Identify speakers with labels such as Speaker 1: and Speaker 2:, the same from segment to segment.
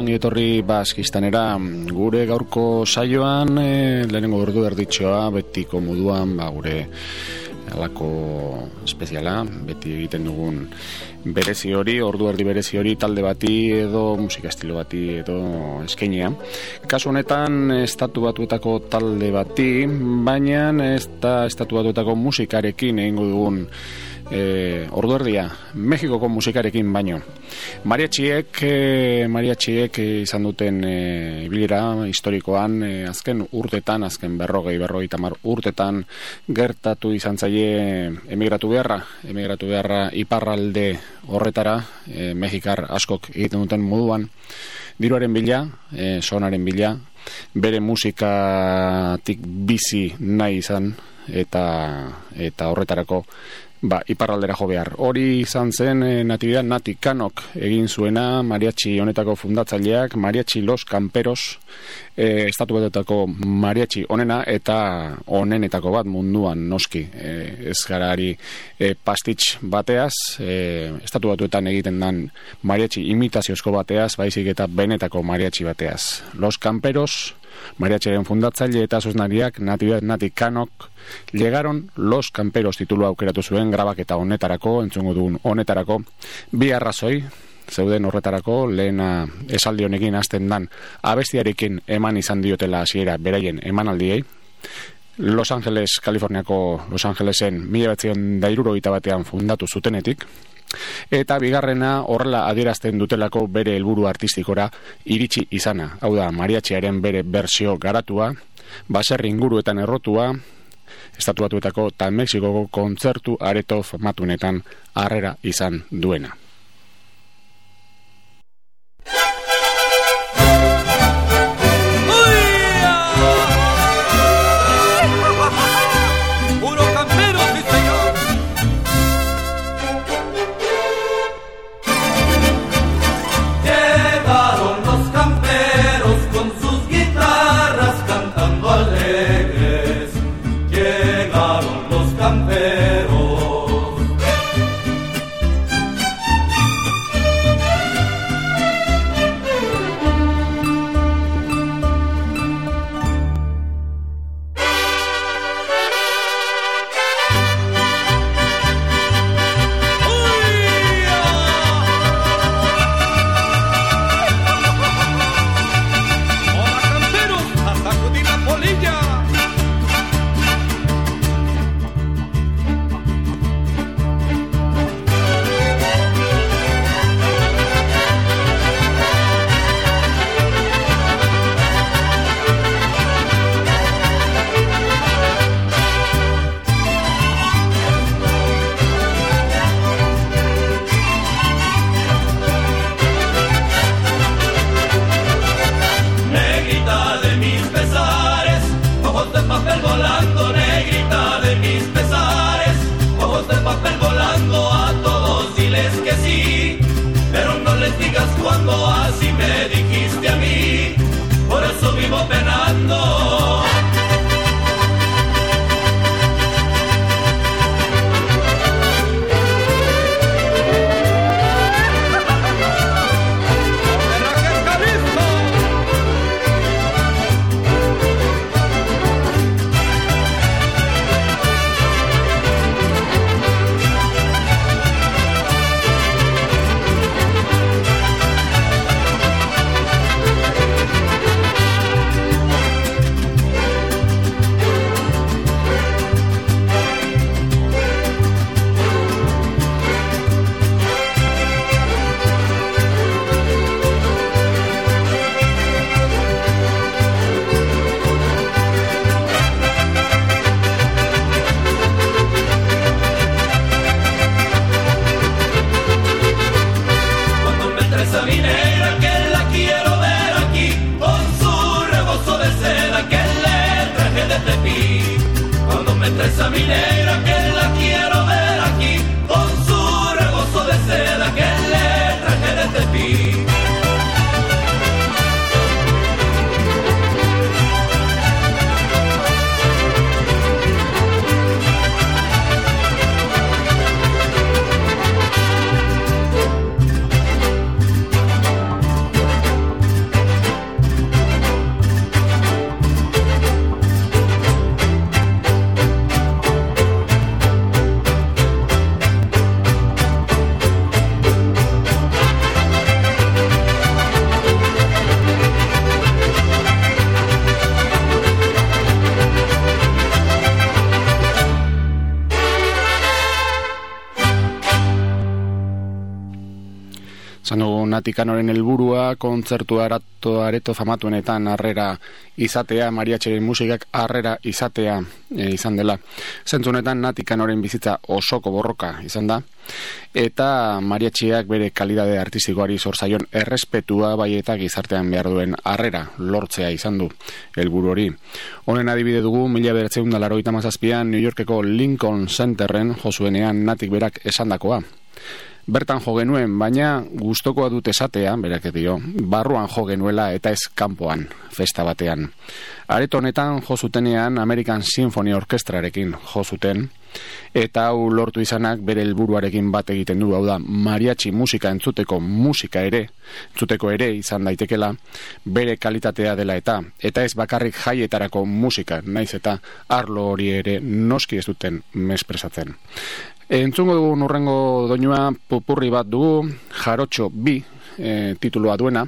Speaker 1: Ongi etorri baskistanera gure gaurko saioan, e, lehenengo ordu erditxoa, betiko moduan, ba, gure alako espeziala, beti egiten dugun berezi hori, ordu erdi berezi hori, talde bati edo musika estilo bati edo eskenia. Kasu honetan, estatu batuetako talde bati, baina ez da estatu batuetako musikarekin egingo dugun e, ordu erdia, Mexikoko musikarekin baino. Mariatxiek, e, mariatxiek izan duten e, ibilera historikoan, e, azken urtetan, azken berrogei, berrogei tamar urtetan, gertatu izan zaie emigratu beharra, emigratu beharra iparralde horretara, e, Mexikar askok egiten duten moduan, diruaren bila, e, sonaren bila, bere musikatik bizi nahi izan, eta eta horretarako ba, iparraldera jo behar. Hori izan zen e, natibidad nati kanok egin zuena mariachi honetako fundatzaileak, mariachi los camperos, e, estatu batetako mariachi onena eta onenetako bat munduan noski. E, ez garari e, pastitx bateaz, e, estatu batuetan egiten dan mariachi imitaziozko bateaz, baizik eta benetako mariachi bateaz. Los camperos, mariachiaren fundatzaile eta zuznariak natibidad nati kanok, Llegaron los camperos titulu aukeratu zuen grabaketa honetarako, entzungo dugun honetarako, bi arrazoi, zeuden horretarako, lehena esaldi honekin hasten dan, abestiarekin eman izan diotela hasiera beraien emanaldiei, Los Angeles, Kaliforniako Los Angelesen mila batzion batean fundatu zutenetik, eta bigarrena horrela adierazten dutelako bere helburu artistikora iritsi izana. Hau da, mariatxiaren bere bersio garatua, baserri inguruetan errotua, estatuatuetako eta Mexikoko kontzertu areto formatunetan harrera izan duena. Natikanoren helburua kontzertu arato, areto famatuenetan harrera izatea, mariatxeren musikak harrera izatea e, izan dela. Zentzunetan natikanoren bizitza osoko borroka izan da, eta mariatxiak bere kalidade artistikoari zorzaion errespetua bai eta gizartean behar duen harrera lortzea izan du helburu hori. Honen adibide dugu, mila beratzeun mazazpian New Yorkeko Lincoln Centerren josuenean natik berak esandakoa bertan jo genuen, baina gustokoa dut esatea, berak dio, barruan jo genuela eta ez kanpoan, festa batean. Areto honetan jo zutenean American Symphony Orkestrarekin jo zuten, eta hau lortu izanak bere helburuarekin bat egiten du, hau da, mariachi musika entzuteko musika ere, entzuteko ere izan daitekela, bere kalitatea dela eta, eta ez bakarrik jaietarako musika, naiz eta arlo hori ere noski ez duten mespresatzen. Entzungo dugu nurrengo doinua pupurri bat dugu, jarotxo bi e, tituloa duena,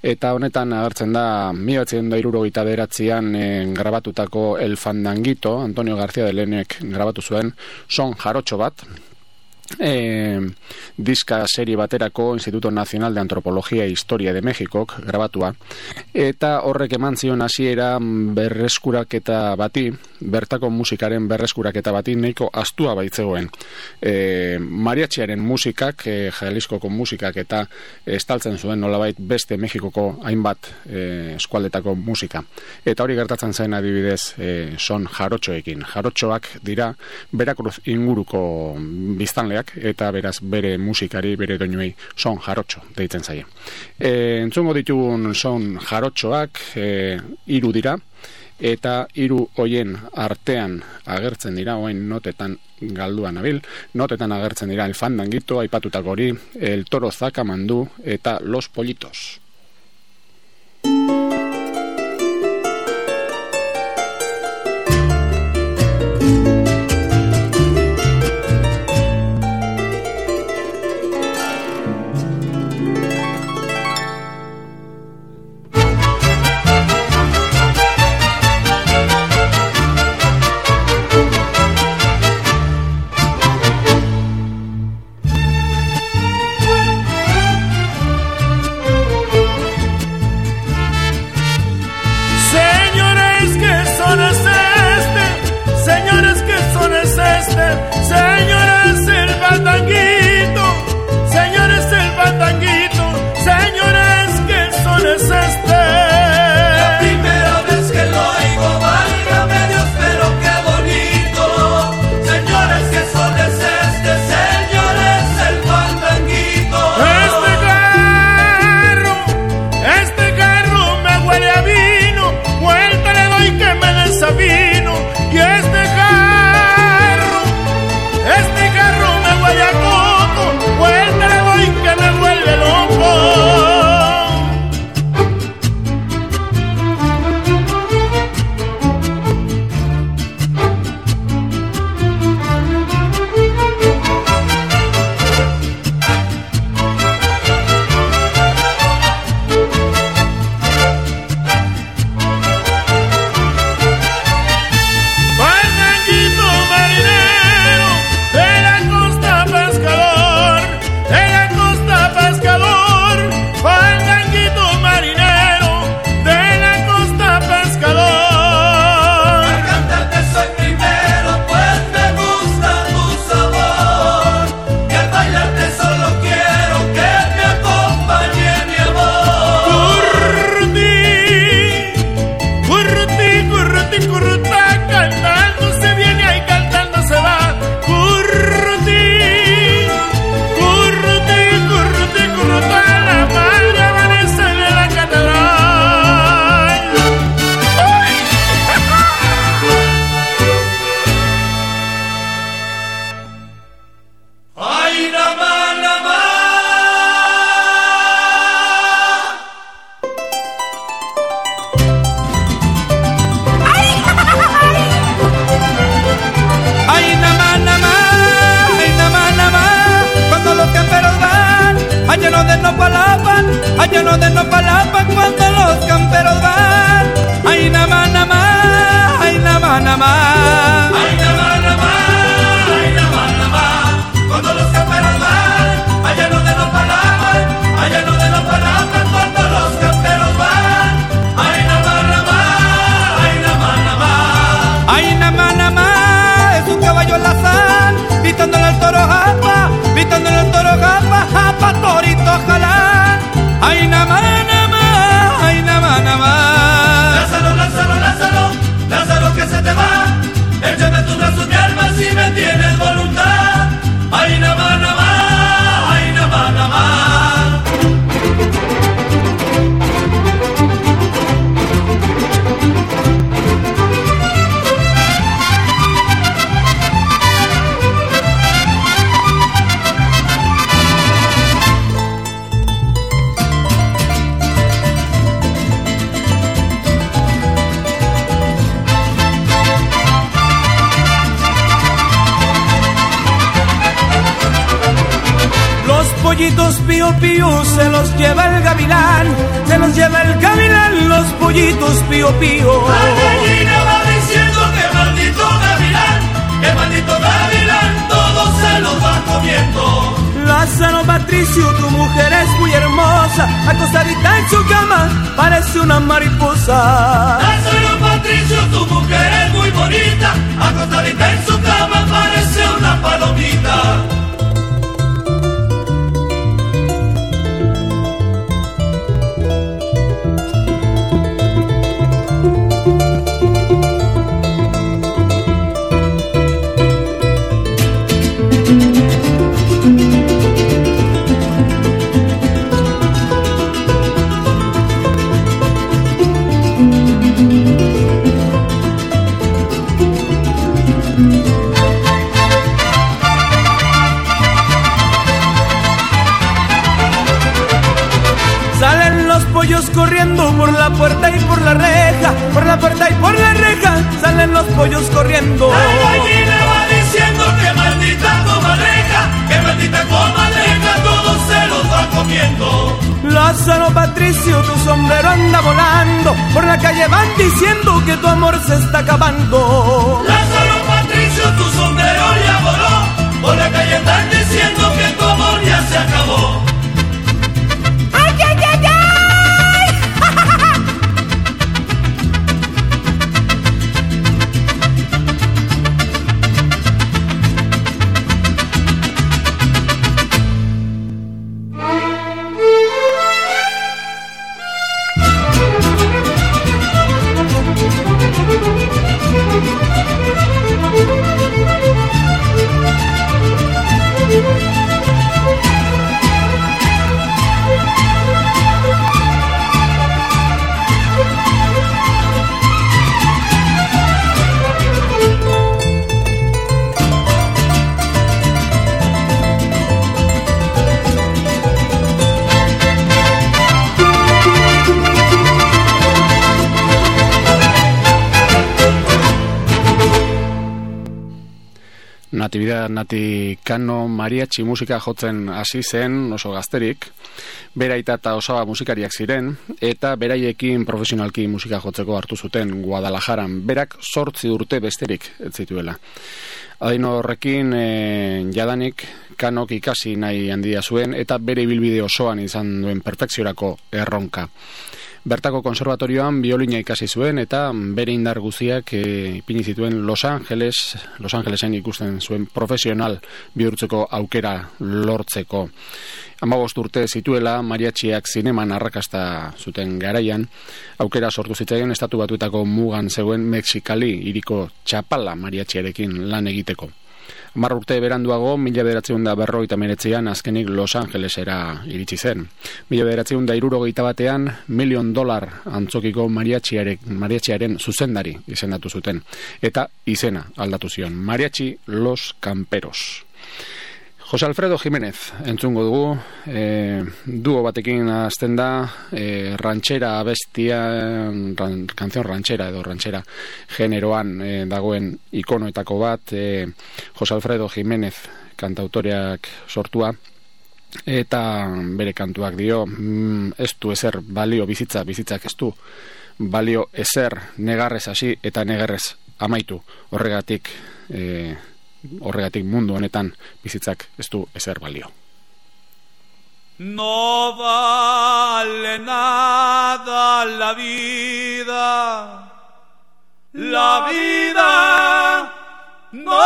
Speaker 1: eta honetan agertzen da miatzen da iruro gita beratzean e, grabatutako El Fandangito, Antonio García de Lenek grabatu zuen, son jarotxo bat, e, diska serie baterako Instituto Nacional de Antropología e Historia de México grabatua eta horrek eman zion hasiera berreskuraketa bati bertako musikaren berreskuraketa bati nahiko astua baitzegoen. E, mariatxiaren musikak e, Jaliscoko musikak eta estaltzen zuen nolabait beste Mexikoko hainbat e, eskualdetako musika. Eta hori gertatzen zen adibidez e, son jarotxoekin jarotxoak dira berakruz inguruko biztanle eta beraz bere musikari, bere doinuei son jarotxo deitzen zaie. E, entzungo ditugun son jarotxoak e, iru dira, eta hiru hoien artean agertzen dira, oen notetan galduan abil, notetan agertzen dira el fandangito, aipatutako hori, el toro zakamandu eta los de
Speaker 2: Nopalapan, allá no de Nopalapan cuando los camperos van. Ay, na ma, na ma, ay, na ma, na ma. Ay, na ma,
Speaker 3: na ma, ay, na ma, na ma. Cuando los camperos van, allá no de Nopalapan, allá no de Nopalapan cuando los camperos van. Ay, na ma, na ma, ay, na ma,
Speaker 2: na
Speaker 3: ma.
Speaker 4: Ay, na ma, na ma, es un caballo lazán, gritándole al toro japa. Gritándole al toro, japa, japa, torito, jalán. Ay, na más, na más, ay, na más, na más.
Speaker 3: Lázaro, Lázaro, Lázaro, Lázaro, que se te va.
Speaker 2: Pollitos pío pío se los lleva el gavilán, se los lleva el gavilán, los pollitos pío pío.
Speaker 3: La gallina va diciendo que maldito gavilán, que maldito gavilán, todo se los va comiendo.
Speaker 2: Lázaro Patricio, tu mujer es muy hermosa, acostadita en su cama, parece una mariposa.
Speaker 3: Lázaro Patricio, tu mujer es muy bonita, acostadita en su cama parece una palomita.
Speaker 2: Pollos corriendo por la puerta y por la reja, por la puerta y por la reja, salen los pollos corriendo.
Speaker 3: La gallina va diciendo que maldita comadreja, que maldita comadreja, todo se los va comiendo.
Speaker 2: Lázaro Patricio, tu sombrero anda volando, por la calle van diciendo que tu amor se está acabando.
Speaker 3: Lázaro Patricio, tu sombrero ya voló, por la calle están diciendo que tu amor ya se acabó.
Speaker 1: Natividad Nati Kano mariachi musika jotzen hasi zen oso gazterik, beraita eta osaba musikariak ziren, eta beraiekin profesionalki musika jotzeko hartu zuten Guadalajaran, berak sortzi urte besterik ez zituela. Adin horrekin e, jadanik kanok ikasi nahi handia zuen eta bere ibilbide osoan izan duen perfekziorako erronka. Bertako konservatorioan biolina ikasi zuen eta bere indar guziak e, ipini zituen Los Angeles, Los Angelesen ikusten zuen profesional bihurtzeko aukera lortzeko. Amabost urte zituela, mariatxiak zineman arrakasta zuten garaian, aukera sortu zitzaien estatu batuetako mugan zegoen Mexikali iriko txapala mariatxiarekin lan egiteko. Mar urte beranduago, mila beratzen da berroita meretzean azkenik Los Angelesera iritsi zen. Mila beratzen da irurogeita batean, milion dolar antzokiko mariatxiaren, mariatxiaren zuzendari izendatu zuten. Eta izena aldatu zion, mariatxi Los Camperos. Jose Alfredo Jiménez, entzungo dugu, e, duo batekin azten da, e, ranchera abestia, ran, kanzion ranchera edo ranchera generoan e, dagoen ikonoetako bat, e, Jose Alfredo Jiménez kantautoreak sortua, eta bere kantuak dio, mm, ez du ezer balio bizitza, bizitzak ez du, balio ezer negarrez hasi eta negarrez amaitu. Horregatik e, horregatik mundu honetan bizitzak ez du ezer balio.
Speaker 2: No vale nada la vida, la vida no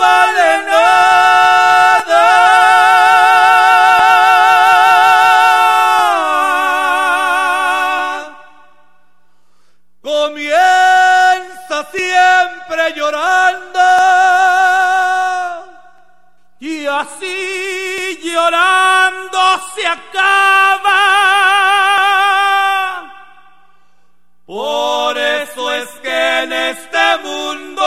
Speaker 2: vale nada.
Speaker 4: Así llorando se acaba. Por eso es que en este mundo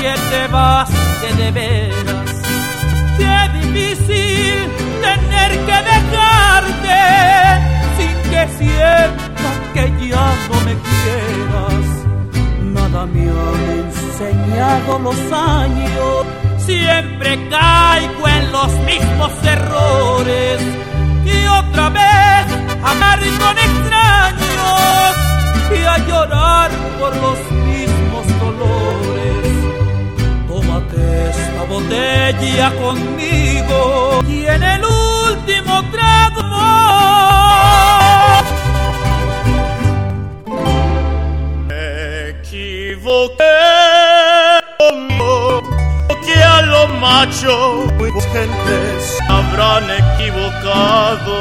Speaker 4: te vas de, de veras. Qué difícil tener que dejarte sin que sienta que ya no me quieras. Nada me han enseñado los años. Siempre caigo en los mismos errores y otra vez amar con extraños y a llorar por los mismos dolores botella conmigo y en el último trago.
Speaker 5: Me equivoqué que a lo macho muchas gentes habrán equivocado.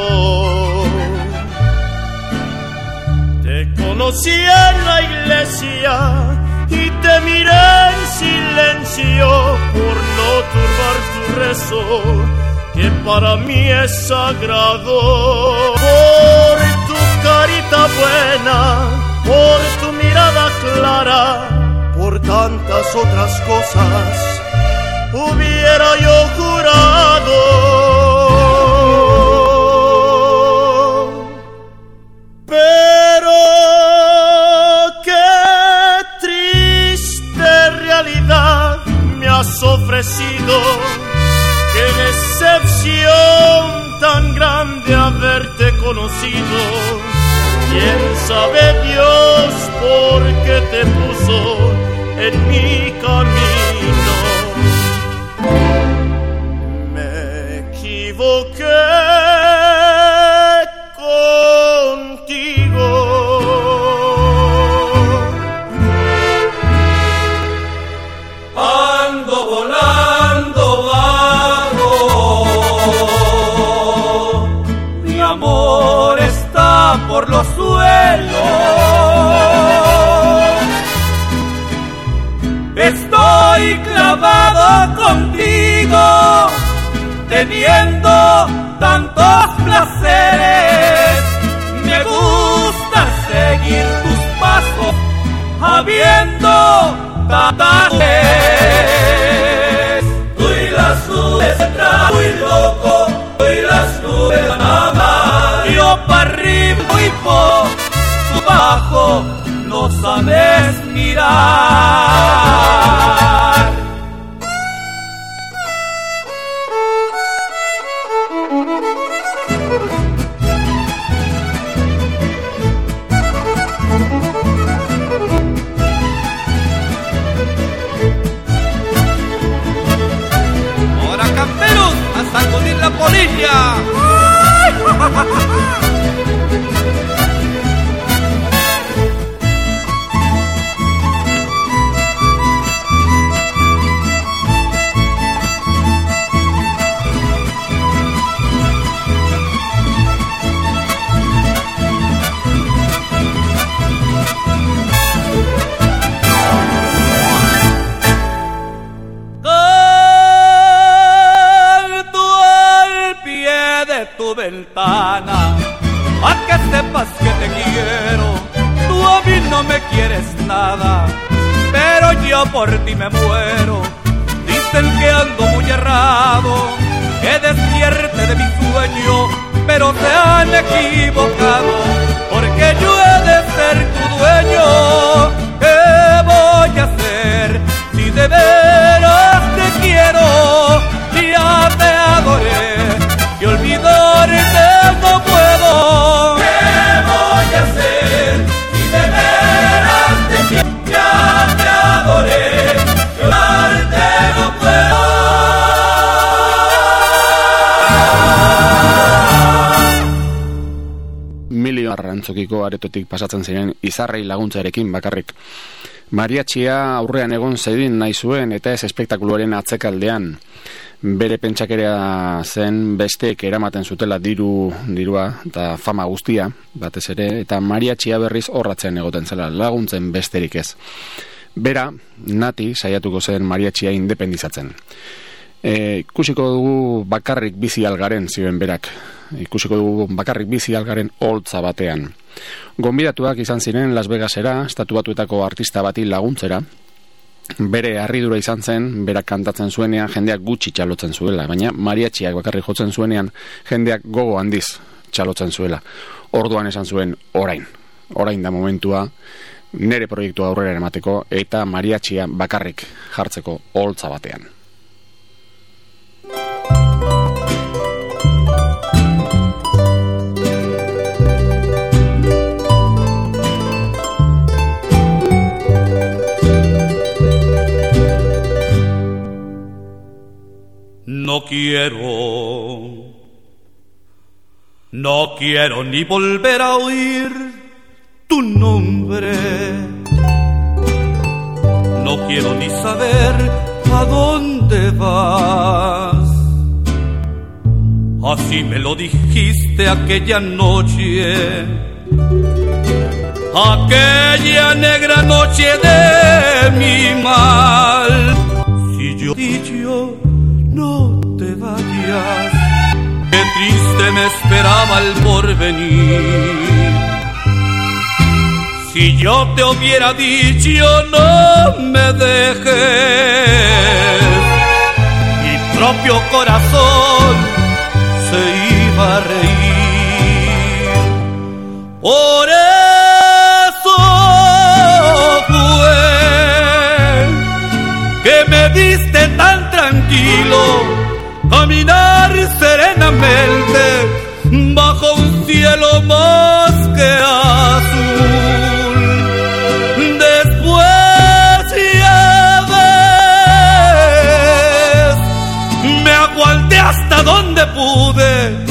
Speaker 5: Te conocí en la iglesia y te miré en silencio por no turbar tu rezo, que para mí es sagrado. Por tu carita buena, por tu mirada clara, por tantas otras cosas, hubiera yo jurado ofrecido. Qué decepción tan grande haberte conocido. Quién sabe Dios por qué te puso en mi camino.
Speaker 4: Teniendo tantos placeres. Me gusta seguir tus pasos, habiendo tantas Tú y las nubes muy loco, tú y las nubes nada Yo para arriba y por bajo no sabes mirar. Quiero. Tú a mí no me quieres nada, pero yo por ti me muero. Dicen que ando muy errado, que despierte de mi sueño, pero se han equivocado, porque yo he de ser tu dueño.
Speaker 1: Arrantzokiko aretotik pasatzen ziren izarrei laguntzarekin bakarrik. Mariatxia aurrean egon zedin nahi zuen eta ez espektakuluaren atzekaldean. Bere pentsakerea zen besteek eramaten zutela diru dirua eta fama guztia, batez ere, eta mariatxia berriz horratzen egoten zela laguntzen besterik ez. Bera, nati saiatuko zen mariatxia independizatzen. E, ikusiko dugu bakarrik bizi algaren zioen berak. Ikusiko dugu bakarrik bizi algaren holtza batean. Gonbidatuak izan ziren Las Vegasera, estatu batuetako artista bati laguntzera. Bere harridura izan zen, berak kantatzen zuenean jendeak gutxi txalotzen zuela, baina mariatxiak bakarrik jotzen zuenean jendeak gogo handiz txalotzen zuela. Orduan esan zuen orain, orain da momentua, nere proiektu aurrera emateko eta mariatxia bakarrik jartzeko holtza batean.
Speaker 4: No quiero, no quiero ni volver a oír tu nombre. No quiero ni saber a dónde vas. Así me lo dijiste aquella noche, aquella negra noche de mi mal. Si yo dicho no te vayas, qué triste me esperaba el porvenir. Si yo te hubiera dicho no me dejes, mi propio corazón se iba a reír. Por eso serenamente bajo un cielo más que azul. Después ya me aguanté hasta donde pude,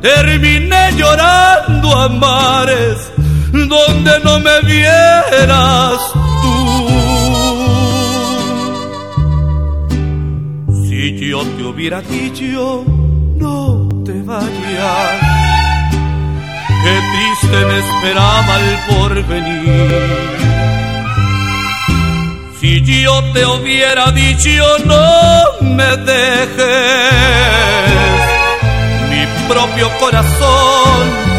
Speaker 4: terminé llorando a mares donde no me vieras tú. Si yo te hubiera dicho, vayas, qué triste me esperaba el porvenir. Si yo te hubiera dicho, no me dejes, mi propio corazón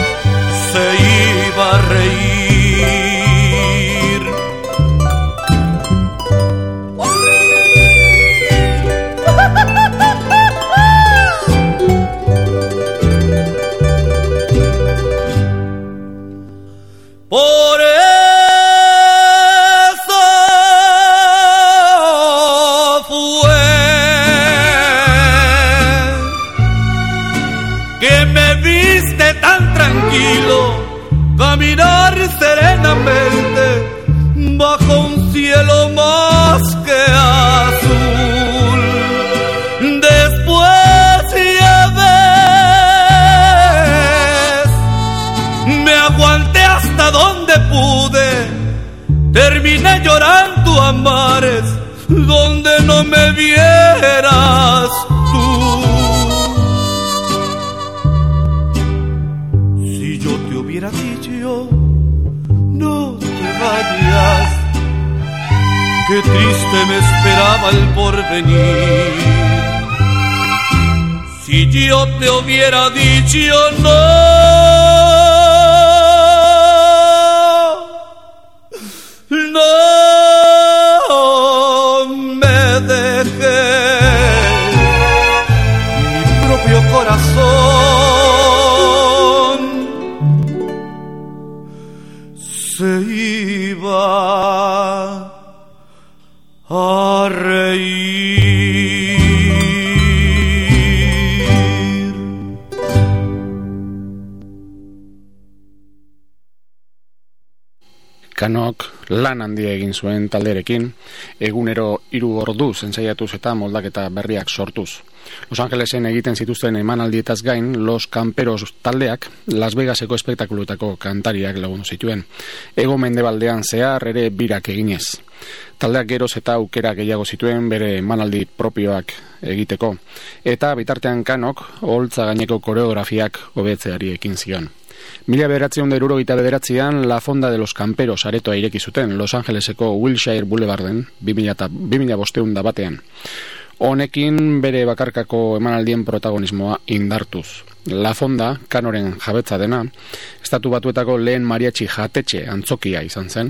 Speaker 1: Kanok lan handia egin zuen talderekin, egunero hiru ordu zentzaiatuz eta moldaketa berriak sortuz. Los Angelesen egiten zituzten emanaldietaz gain, Los Camperos taldeak Las Vegaseko espektakuluetako kantariak lagundu zituen. Ego mendebaldean zehar ere birak eginez. Taldeak geroz eta aukera gehiago zituen bere emanaldi propioak egiteko. Eta bitartean kanok, holtza gaineko koreografiak hobetzeari ekin zion. Mila bederatzen da iruro bederatzean La Fonda de los Camperos aretoa ireki zuten Los Angeleseko Wilshire Boulevarden 2000 bosteun da batean. Honekin bere bakarkako emanaldien protagonismoa indartuz. La Fonda, kanoren jabetza dena, estatu batuetako lehen mariachi jatetxe antzokia izan zen,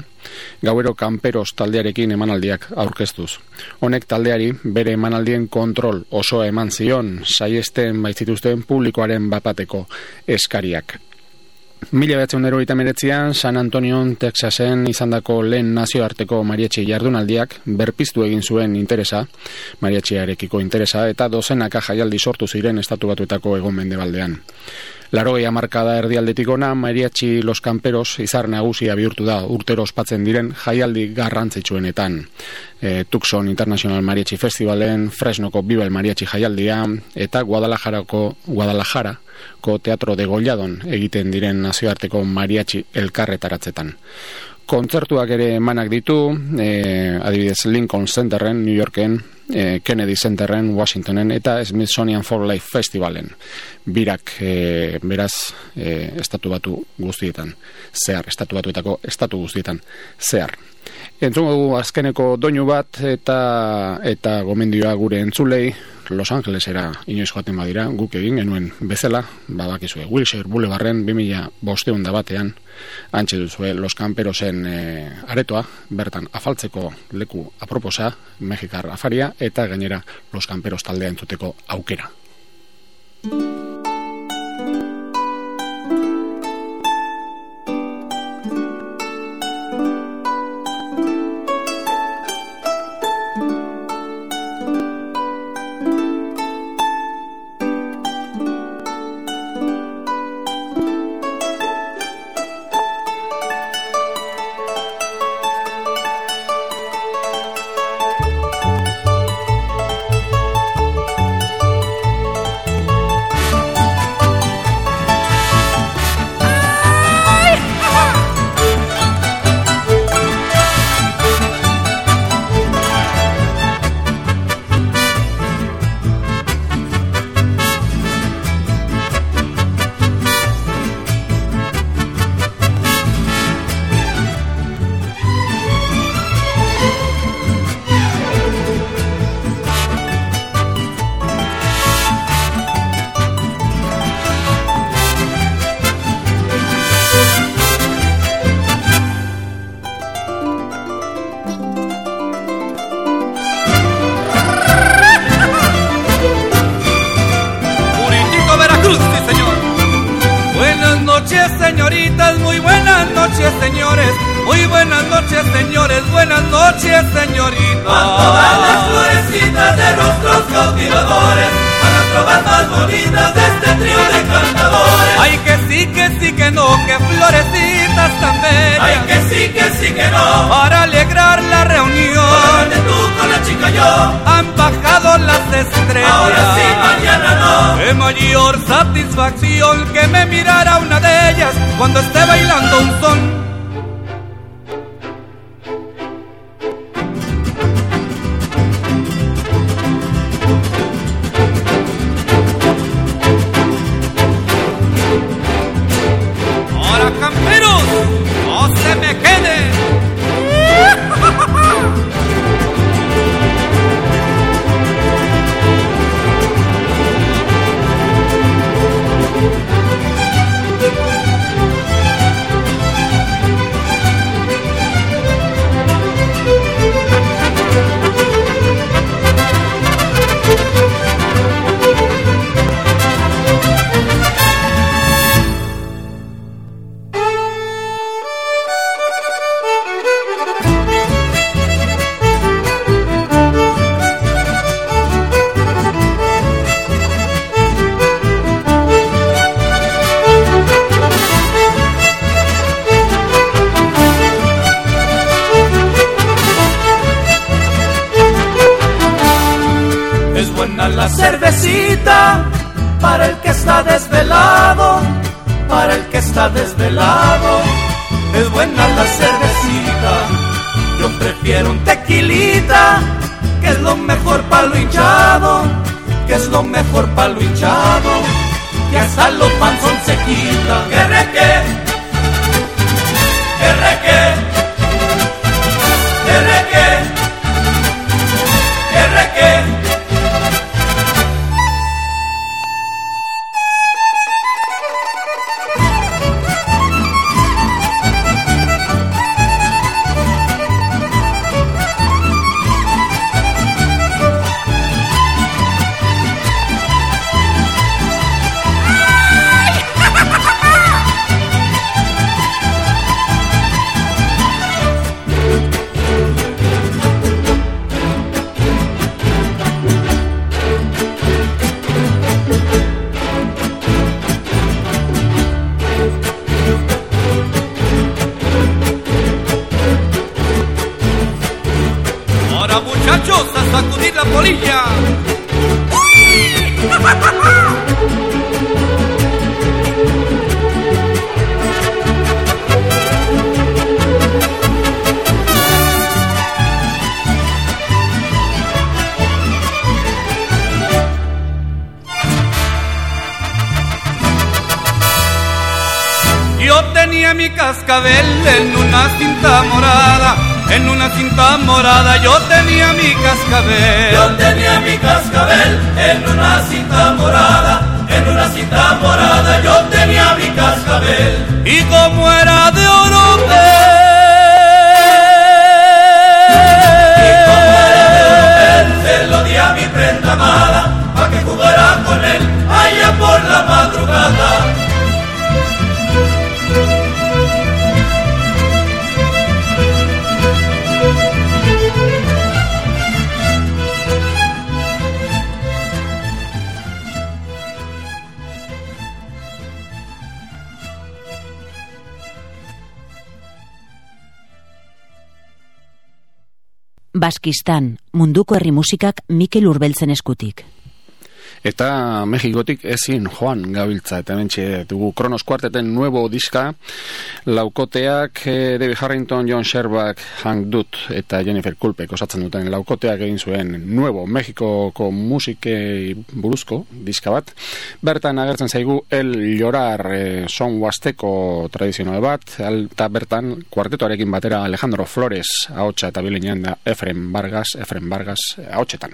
Speaker 1: gauero kamperos taldearekin emanaldiak aurkeztuz. Honek taldeari bere emanaldien kontrol oso eman zion, saiesten baitzituzten publikoaren bapateko eskariak. Mila behatzen dero meretzian, San Antonion, Texasen izandako lehen nazioarteko marietxe jardunaldiak berpiztu egin zuen interesa, marietxearekiko interesa, eta dozenaka jaialdi sortu ziren estatu batuetako egon mendebaldean. Larogei amarkada erdialdetik ona, mariachi los camperos izar nagusia bihurtu da urtero ospatzen diren jaialdi garrantzitsuenetan. E, Tucson International Mariachi Festivalen, Fresnoko Bibel Mariachi jaialdia, eta Guadalajarako Guadalajarako Teatro de Golladon egiten diren nazioarteko mariachi elkarretaratzetan. Kontzertuak ere emanak ditu, e, adibidez Lincoln Centerren, New Yorken, e, Kennedy Centerren, Washingtonen eta Smithsonian for Life Festivalen. Birak, e, beraz, e, estatu batu guztietan, zehar, estatu batuetako estatu guztietan, zehar. Entzungo azkeneko doinu bat eta eta gomendioa gure entzulei. Los Angelesera inoiz joaten badira guk egin genuen bezala badakizue Wilshire Boulevarden 2000 bosteun da batean antxe duzue Los Camperosen e, aretoa bertan afaltzeko leku aproposa Mexikar afaria eta gainera Los Camperos taldea entzuteko aukera
Speaker 3: señores. Muy buenas noches, señores.
Speaker 4: Buenas noches, señoritas. Cuando van las
Speaker 3: florecitas de nuestros cautivadores, a las trovas más bonitas de este trío de cantadores.
Speaker 4: Ay,
Speaker 3: que sí, que sí, que no, que florecitas tan bellas. Ay, que sí, que sí, que no.
Speaker 4: Árale
Speaker 3: han
Speaker 4: bajado las estrellas. Ahora sí,
Speaker 3: mañana no.
Speaker 4: Qué mayor satisfacción que me mirara una de ellas cuando esté bailando un son.
Speaker 3: Yo prefiero un tequilita, que es lo mejor para lo hinchado, que es lo mejor para lo hinchado, que hasta los panzón se quita. Que. Yo tenía mi cascabel.
Speaker 4: Yo tenía mi cascabel en una cinta morada, en una cinta morada yo tenía mi cascabel.
Speaker 3: Y como
Speaker 6: Baskistan, munduko herri musikak Mikel Urbeltzen eskutik.
Speaker 1: Eta Mexikotik ezin joan gabiltza, eta mentxe dugu Kronos Kuarteten nuevo diska, laukoteak eh, David Harrington, John Sherbak, Hank Dut eta Jennifer Kulpek osatzen duten laukoteak egin zuen nuevo Mexikoko musikei buruzko diska bat. Bertan agertzen zaigu El Llorar eh, son huasteko tradizionale bat, eta bertan kuartetoarekin batera Alejandro Flores ahotsa eta bilenean da Efren Vargas, Efren Vargas ahotsetan.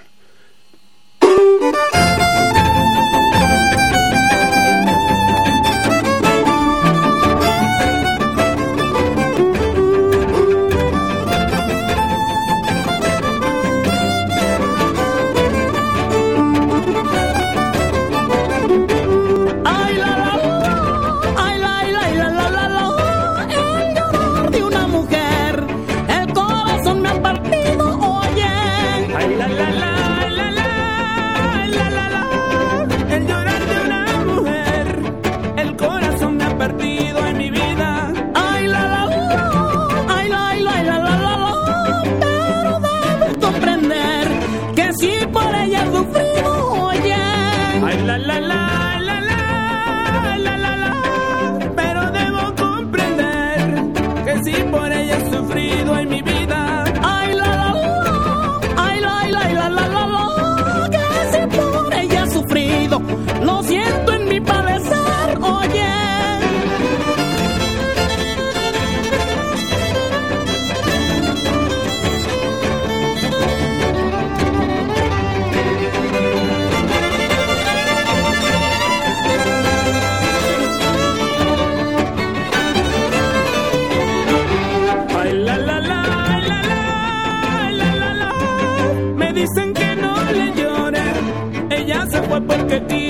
Speaker 7: fue porque
Speaker 1: ti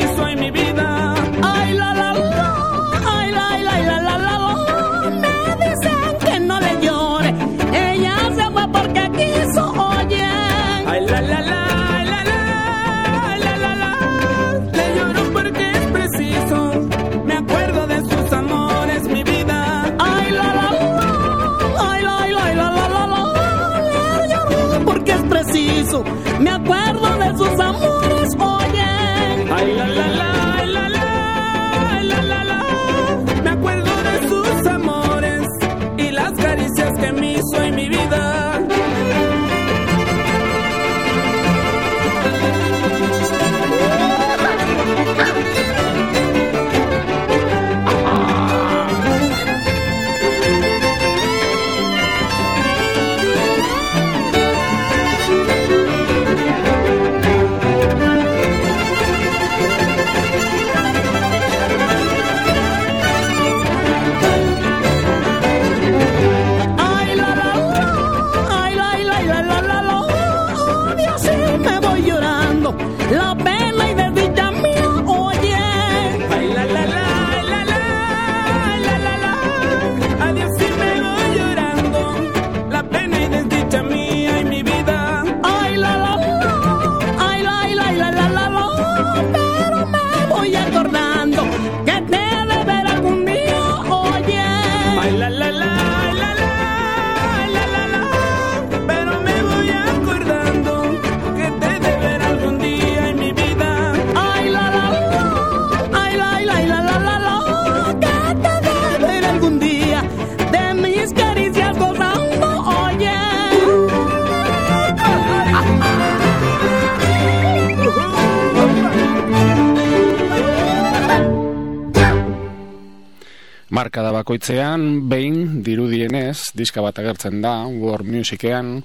Speaker 1: bakoitzean, behin dirudienez, diska bat agertzen da, world musicean,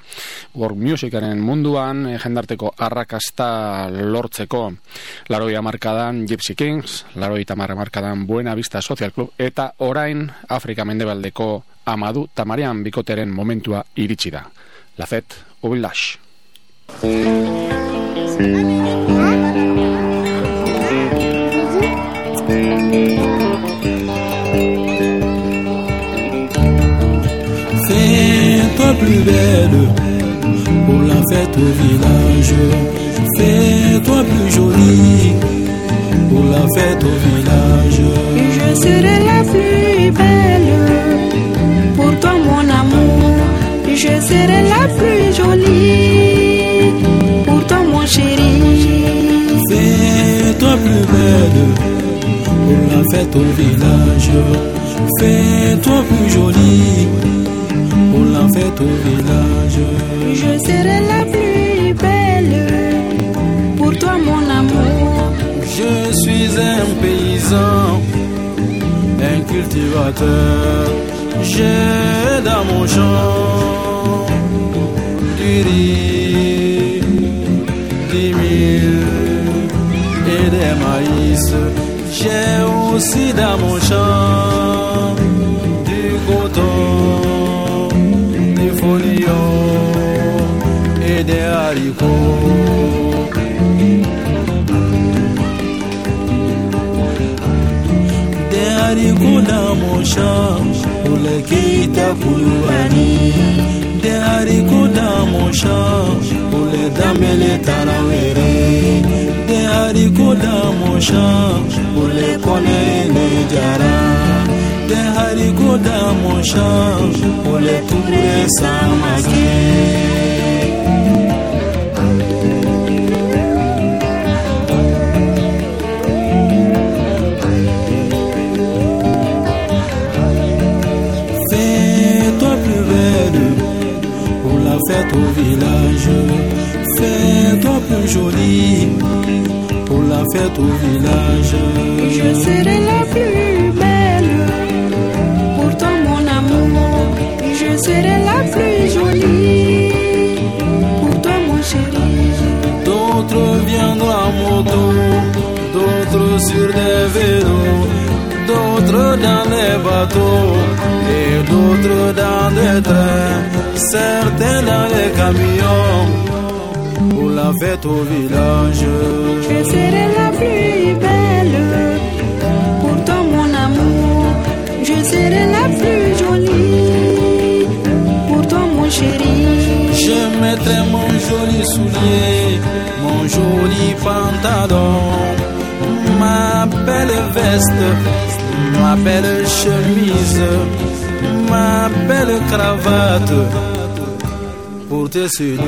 Speaker 1: world musicaren munduan, eh, jendarteko arrakasta lortzeko, laroi amarkadan Gypsy Kings, laroi tamar amarkadan Buena Vista Social Club, eta orain Afrika Mendebaldeko Amadu Tamarian bikoteren momentua iritsi da. Lafet, Ubilash.
Speaker 8: Plus belle pour la fête au village. Fais-toi plus jolie pour la fête au village.
Speaker 9: Je serai la plus belle pour toi, mon amour. Je serai la plus jolie pour toi, mon chéri.
Speaker 8: Fais-toi plus belle pour la fête au village. Fais-toi au village.
Speaker 9: Je serai la plus belle pour toi, mon amour.
Speaker 8: Je suis un paysan, un cultivateur. J'ai dans mon champ du riz, des mille et des maïs. J'ai aussi dans mon champ kudamusha ulekiita kulubani de ari kudamusha ule damele tarawere de ari kudamusha ule kone ne jara de ari kudamusha ule ture samake. Village. Fais-toi plus jolie pour la fête au village.
Speaker 9: Je serai la plus belle pour toi, mon amour. Je serai la plus jolie pour toi, mon chéri.
Speaker 8: D'autres viendront en moto, d'autres sur des vélos, d'autres dans les bateaux et d'autres dans des trains, certains dans les camions pour la fête au village.
Speaker 9: Je serai la plus belle pour toi, mon amour. Je serai la plus jolie pour toi, mon chéri.
Speaker 8: Je mettrai mon joli soulier, mon joli pantalon, ma belle veste, ma belle chemise, ma belle cravate pour te séduire.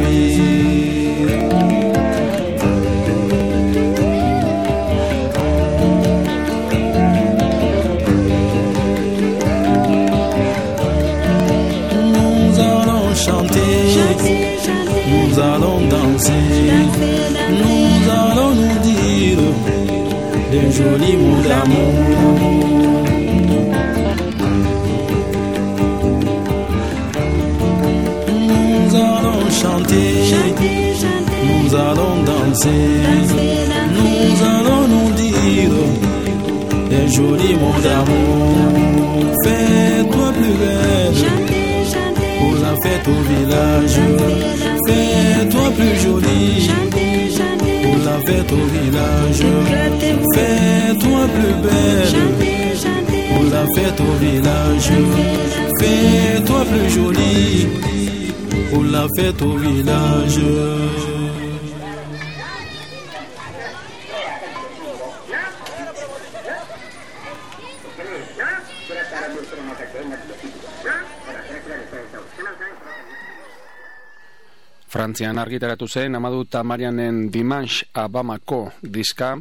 Speaker 8: Nous allons chanter. Nous allons danser, nous allons des jolis mots d'amour. Nous allons chanter, nous allons danser, nous allons nous dire des jolis mots d'amour. Fais-toi plus belle pour la fête au village. Fête au village. Fais-toi plus belle pour la fête au village. Fais-toi plus jolie pour la fête au village.
Speaker 1: Frantzian argitaratu zen Amadu Tamarianen Dimanche Abamako diska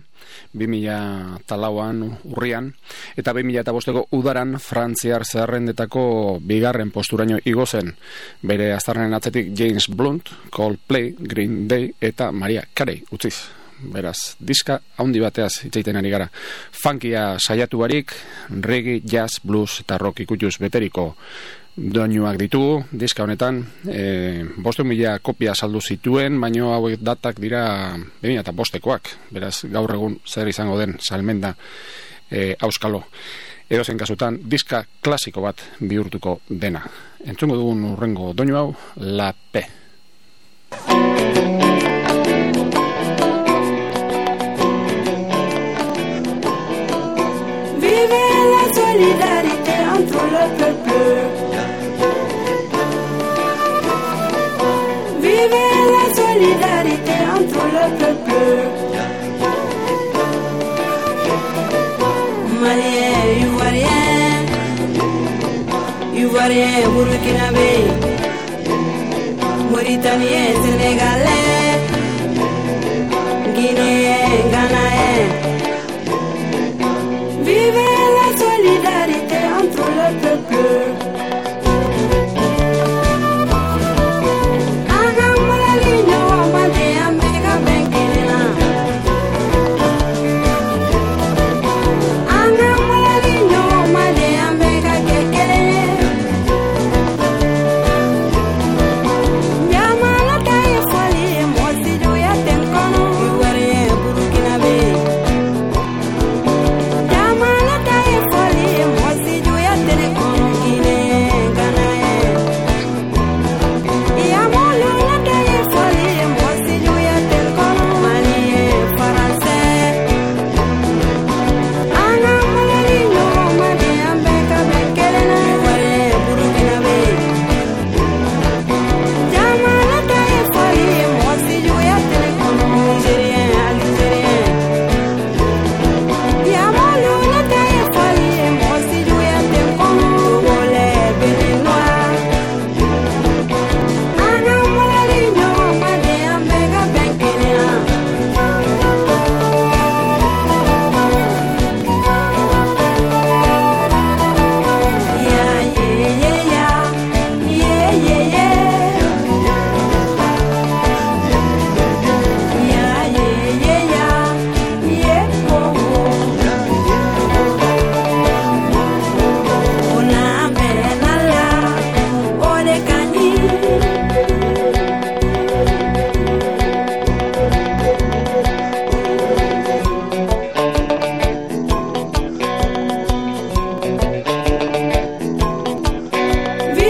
Speaker 1: 2000 talauan urrian eta 2000 eta bosteko udaran Frantziar zerrendetako bigarren posturaino igo zen bere aztarnen atzetik James Blunt, Coldplay, Green Day eta Maria Carey utziz. beraz, diska haundi bateaz itzaiten ari gara. Funkia saiatu barik, reggae, jazz, blues eta rock ikutuz beteriko doinuak ditugu, diska honetan, e, bostu mila kopia saldu zituen, baino hauek datak dira behin eta bostekoak, beraz, gaur egun zer izango den salmenda e, auskalo. Edo zen kasutan, diska klasiko bat bihurtuko dena. Entzungo dugun urrengo doinu hau, La P.
Speaker 9: Vive la solidarité entre le peuple. Solidarité entre le peuple. Malien, Ivoirien, Ivoirien, Burkinabé, Mauritanien, Sénégalais, Guinéen, Ghanaen.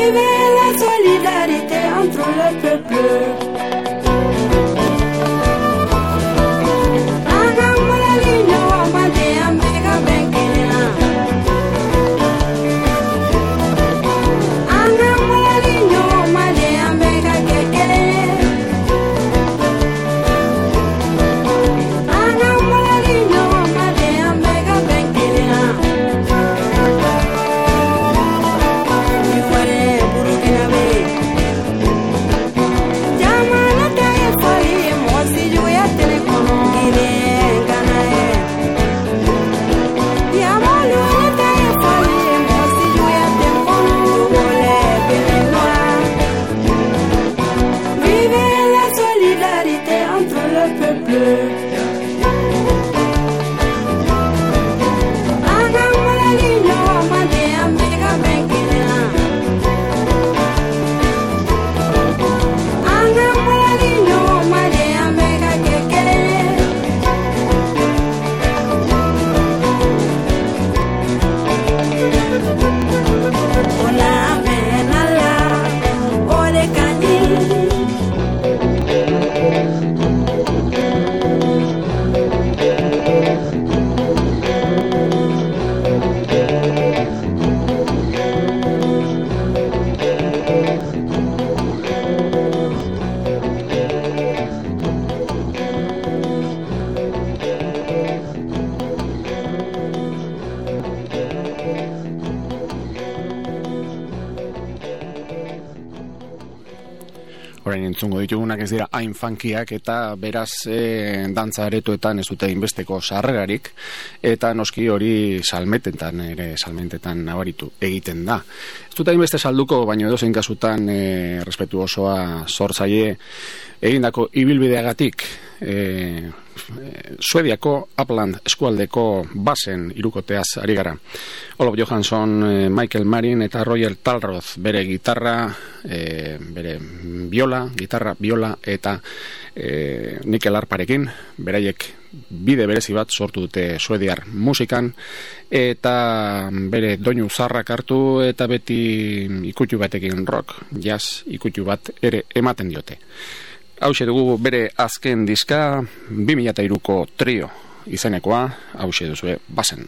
Speaker 9: arriver la solidarité entre les peuples.
Speaker 1: Orain entzungo ditugunak ez dira hain funkiak eta beraz e, dantza aretoetan ez dute inbesteko sarrerarik eta noski hori salmetetan ere salmentetan nabaritu egiten da. Ez dute hainbeste salduko, baino edo zein kasutan e, respetu osoa sortzaile egindako ibilbideagatik e, Suediako Upland eskualdeko basen irukoteaz ari gara. Olof Johansson, e, Michael Marin eta Roger Talroth bere gitarra, e, bere viola, gitarra, viola eta e, Nikel Arparekin, beraiek bide berezi bat sortu dute suediar musikan eta bere doinu zarrak hartu eta beti ikutu batekin rock, jazz ikutu bat ere ematen diote. Hau dugu bere azken diska 2003ko trio izenekoa, hau duzue bazen.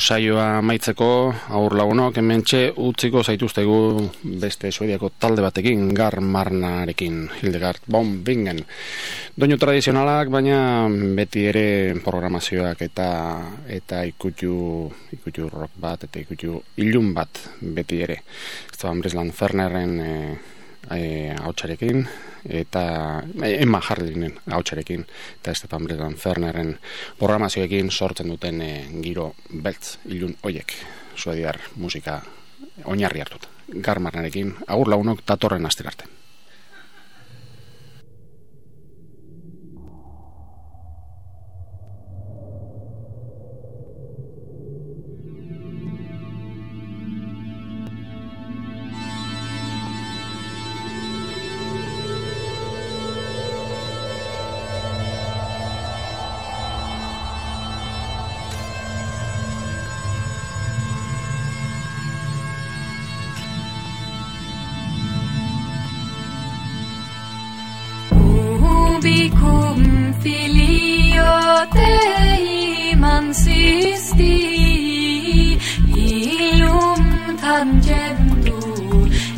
Speaker 1: Saioa maitzeko aur lagunok hementxe utziko zaituztegu beste suediako talde batekin gar marnarekin Hildegard bon bingen. Doinu tradizionalak baina beti ere programazioak eta eta ikutu ikutu rock bat eta ikutu ilun bat beti ere. Ez da Fernerren e, e, hautsarekin eta e, Emma Harlinen hautsarekin eta Stefan Bredan Fernerren programazioekin sortzen duten e, giro beltz ilun hoiek suediar musika oinarri hartut garmarnarekin agur lagunok datorren asterarte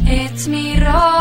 Speaker 10: It's me, Roy.